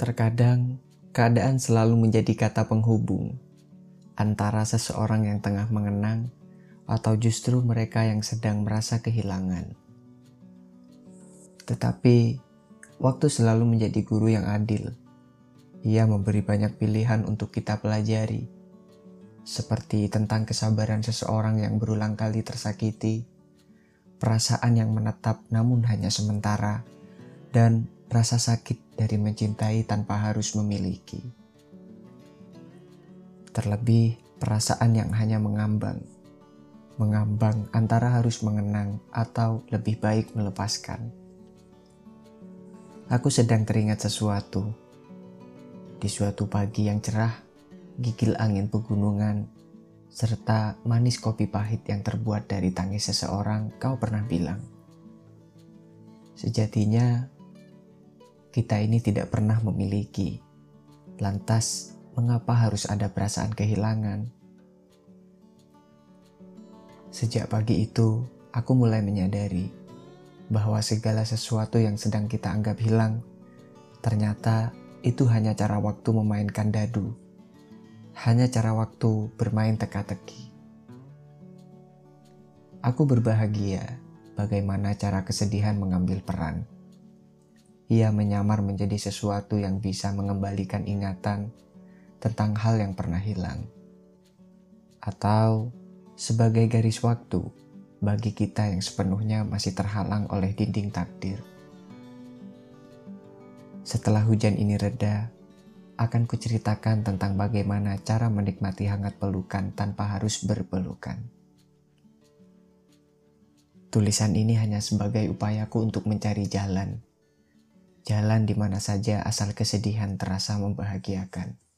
Terkadang, keadaan selalu menjadi kata penghubung antara seseorang yang tengah mengenang atau justru mereka yang sedang merasa kehilangan. Tetapi, waktu selalu menjadi guru yang adil. Ia memberi banyak pilihan untuk kita pelajari, seperti tentang kesabaran seseorang yang berulang kali tersakiti, perasaan yang menetap namun hanya sementara, dan rasa sakit dari mencintai tanpa harus memiliki. Terlebih perasaan yang hanya mengambang, mengambang antara harus mengenang atau lebih baik melepaskan. Aku sedang teringat sesuatu. Di suatu pagi yang cerah, gigil angin pegunungan, serta manis kopi pahit yang terbuat dari tangis seseorang, kau pernah bilang. Sejatinya, kita ini tidak pernah memiliki. Lantas, mengapa harus ada perasaan kehilangan? Sejak pagi itu, aku mulai menyadari bahwa segala sesuatu yang sedang kita anggap hilang, ternyata itu hanya cara waktu memainkan dadu, hanya cara waktu bermain teka-teki. Aku berbahagia bagaimana cara kesedihan mengambil peran ia menyamar menjadi sesuatu yang bisa mengembalikan ingatan tentang hal yang pernah hilang, atau sebagai garis waktu bagi kita yang sepenuhnya masih terhalang oleh dinding takdir. Setelah hujan ini reda, akan kuceritakan tentang bagaimana cara menikmati hangat pelukan tanpa harus berpelukan. Tulisan ini hanya sebagai upayaku untuk mencari jalan jalan di mana saja asal kesedihan terasa membahagiakan.